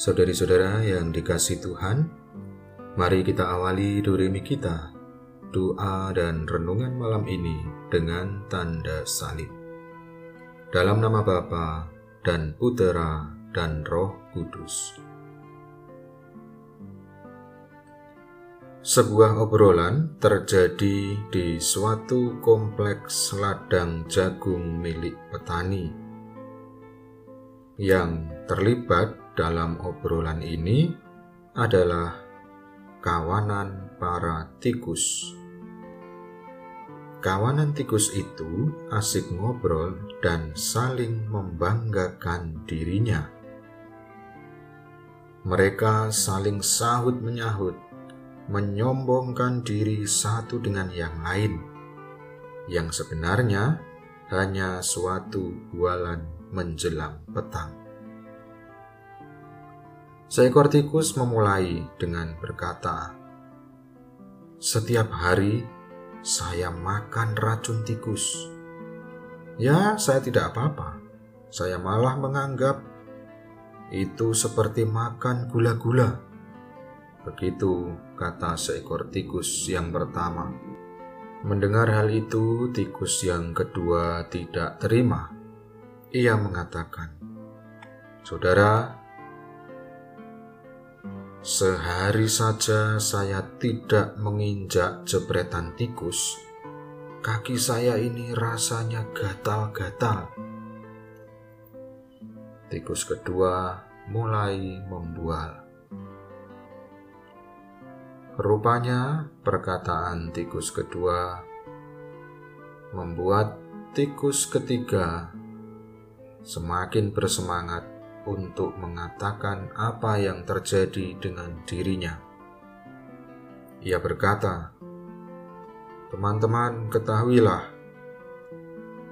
Saudari-saudara yang dikasih Tuhan, mari kita awali doremi kita, doa dan renungan malam ini dengan tanda salib. Dalam nama Bapa dan Putera dan Roh Kudus. Sebuah obrolan terjadi di suatu kompleks ladang jagung milik petani. Yang terlibat dalam obrolan ini adalah kawanan para tikus. Kawanan tikus itu asik ngobrol dan saling membanggakan dirinya. Mereka saling sahut menyahut menyombongkan diri satu dengan yang lain, yang sebenarnya hanya suatu bualan menjelang petang. Seekor tikus memulai dengan berkata, "Setiap hari saya makan racun tikus. Ya, saya tidak apa-apa. Saya malah menganggap itu seperti makan gula-gula." Begitu kata seekor tikus yang pertama. Mendengar hal itu, tikus yang kedua tidak terima. Ia mengatakan, "Saudara, sehari saja saya tidak menginjak jepretan tikus. Kaki saya ini rasanya gatal-gatal." Tikus kedua mulai membual. Rupanya perkataan tikus kedua membuat tikus ketiga semakin bersemangat untuk mengatakan apa yang terjadi dengan dirinya. Ia berkata, "Teman-teman, ketahuilah,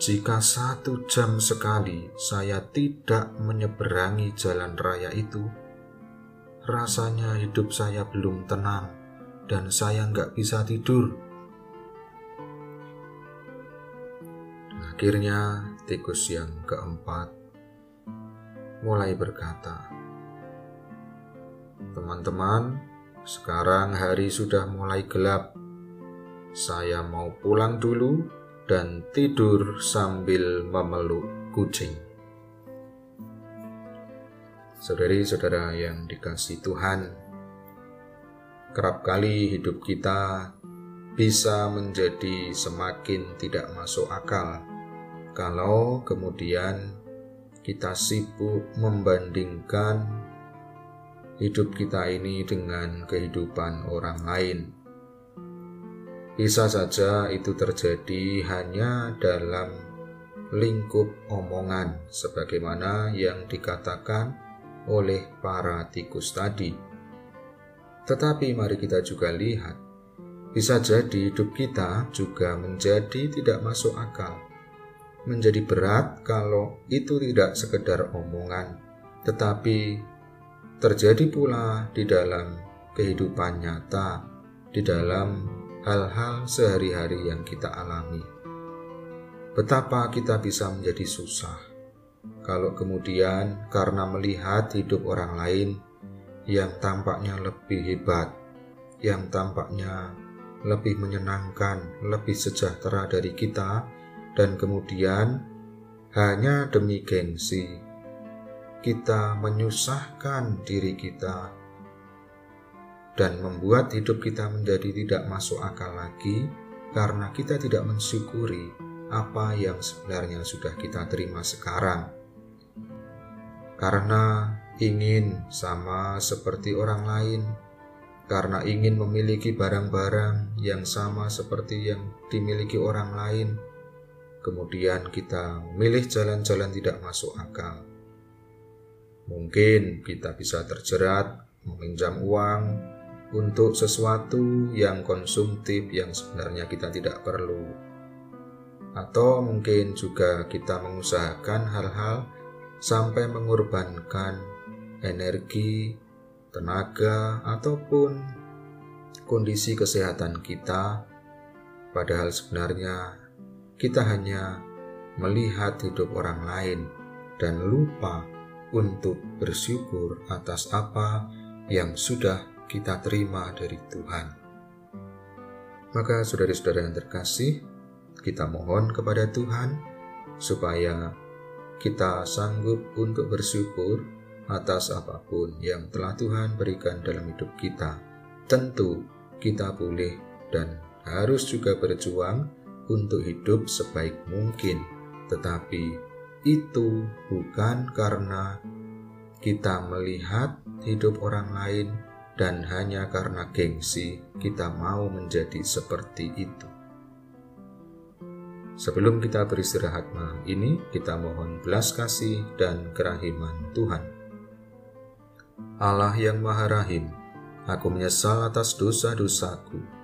jika satu jam sekali saya tidak menyeberangi jalan raya itu, rasanya hidup saya belum tenang." dan saya nggak bisa tidur. Akhirnya tikus yang keempat mulai berkata, Teman-teman, sekarang hari sudah mulai gelap. Saya mau pulang dulu dan tidur sambil memeluk kucing. Saudari-saudara yang dikasih Tuhan, kerap kali hidup kita bisa menjadi semakin tidak masuk akal kalau kemudian kita sibuk membandingkan hidup kita ini dengan kehidupan orang lain. Bisa saja itu terjadi hanya dalam lingkup omongan, sebagaimana yang dikatakan oleh para tikus tadi tetapi mari kita juga lihat, bisa jadi hidup kita juga menjadi tidak masuk akal. Menjadi berat kalau itu tidak sekedar omongan, tetapi terjadi pula di dalam kehidupan nyata, di dalam hal-hal sehari-hari yang kita alami. Betapa kita bisa menjadi susah kalau kemudian karena melihat hidup orang lain yang tampaknya lebih hebat, yang tampaknya lebih menyenangkan, lebih sejahtera dari kita, dan kemudian hanya demi gengsi kita menyusahkan diri kita dan membuat hidup kita menjadi tidak masuk akal lagi karena kita tidak mensyukuri apa yang sebenarnya sudah kita terima sekarang. Karena ingin sama seperti orang lain, karena ingin memiliki barang-barang yang sama seperti yang dimiliki orang lain. Kemudian kita memilih jalan-jalan tidak masuk akal. Mungkin kita bisa terjerat meminjam uang untuk sesuatu yang konsumtif yang sebenarnya kita tidak perlu. Atau mungkin juga kita mengusahakan hal-hal sampai mengorbankan energi, tenaga, ataupun kondisi kesehatan kita, padahal sebenarnya kita hanya melihat hidup orang lain dan lupa untuk bersyukur atas apa yang sudah kita terima dari Tuhan. Maka saudara-saudara yang terkasih, kita mohon kepada Tuhan supaya kita sanggup untuk bersyukur atas apa pun yang telah Tuhan berikan dalam hidup kita. Tentu kita boleh dan harus juga berjuang untuk hidup sebaik mungkin, tetapi itu bukan karena kita melihat hidup orang lain dan hanya karena gengsi kita mau menjadi seperti itu. Sebelum kita beristirahat malam ini, kita mohon belas kasih dan kerahiman Tuhan. Allah yang Maha Rahim, aku menyesal atas dosa-dosaku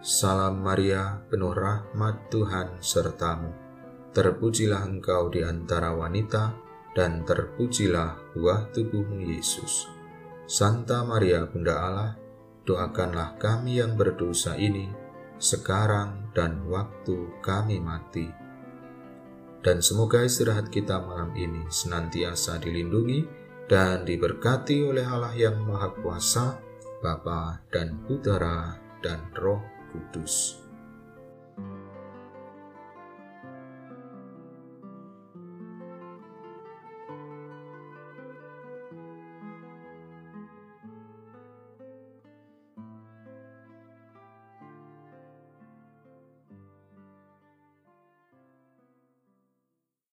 Salam Maria, penuh rahmat Tuhan sertamu. Terpujilah engkau di antara wanita, dan terpujilah buah tubuhmu Yesus. Santa Maria Bunda Allah, doakanlah kami yang berdosa ini, sekarang dan waktu kami mati. Dan semoga istirahat kita malam ini senantiasa dilindungi dan diberkati oleh Allah yang Maha Kuasa, Bapa dan Putera dan Roh Kudus.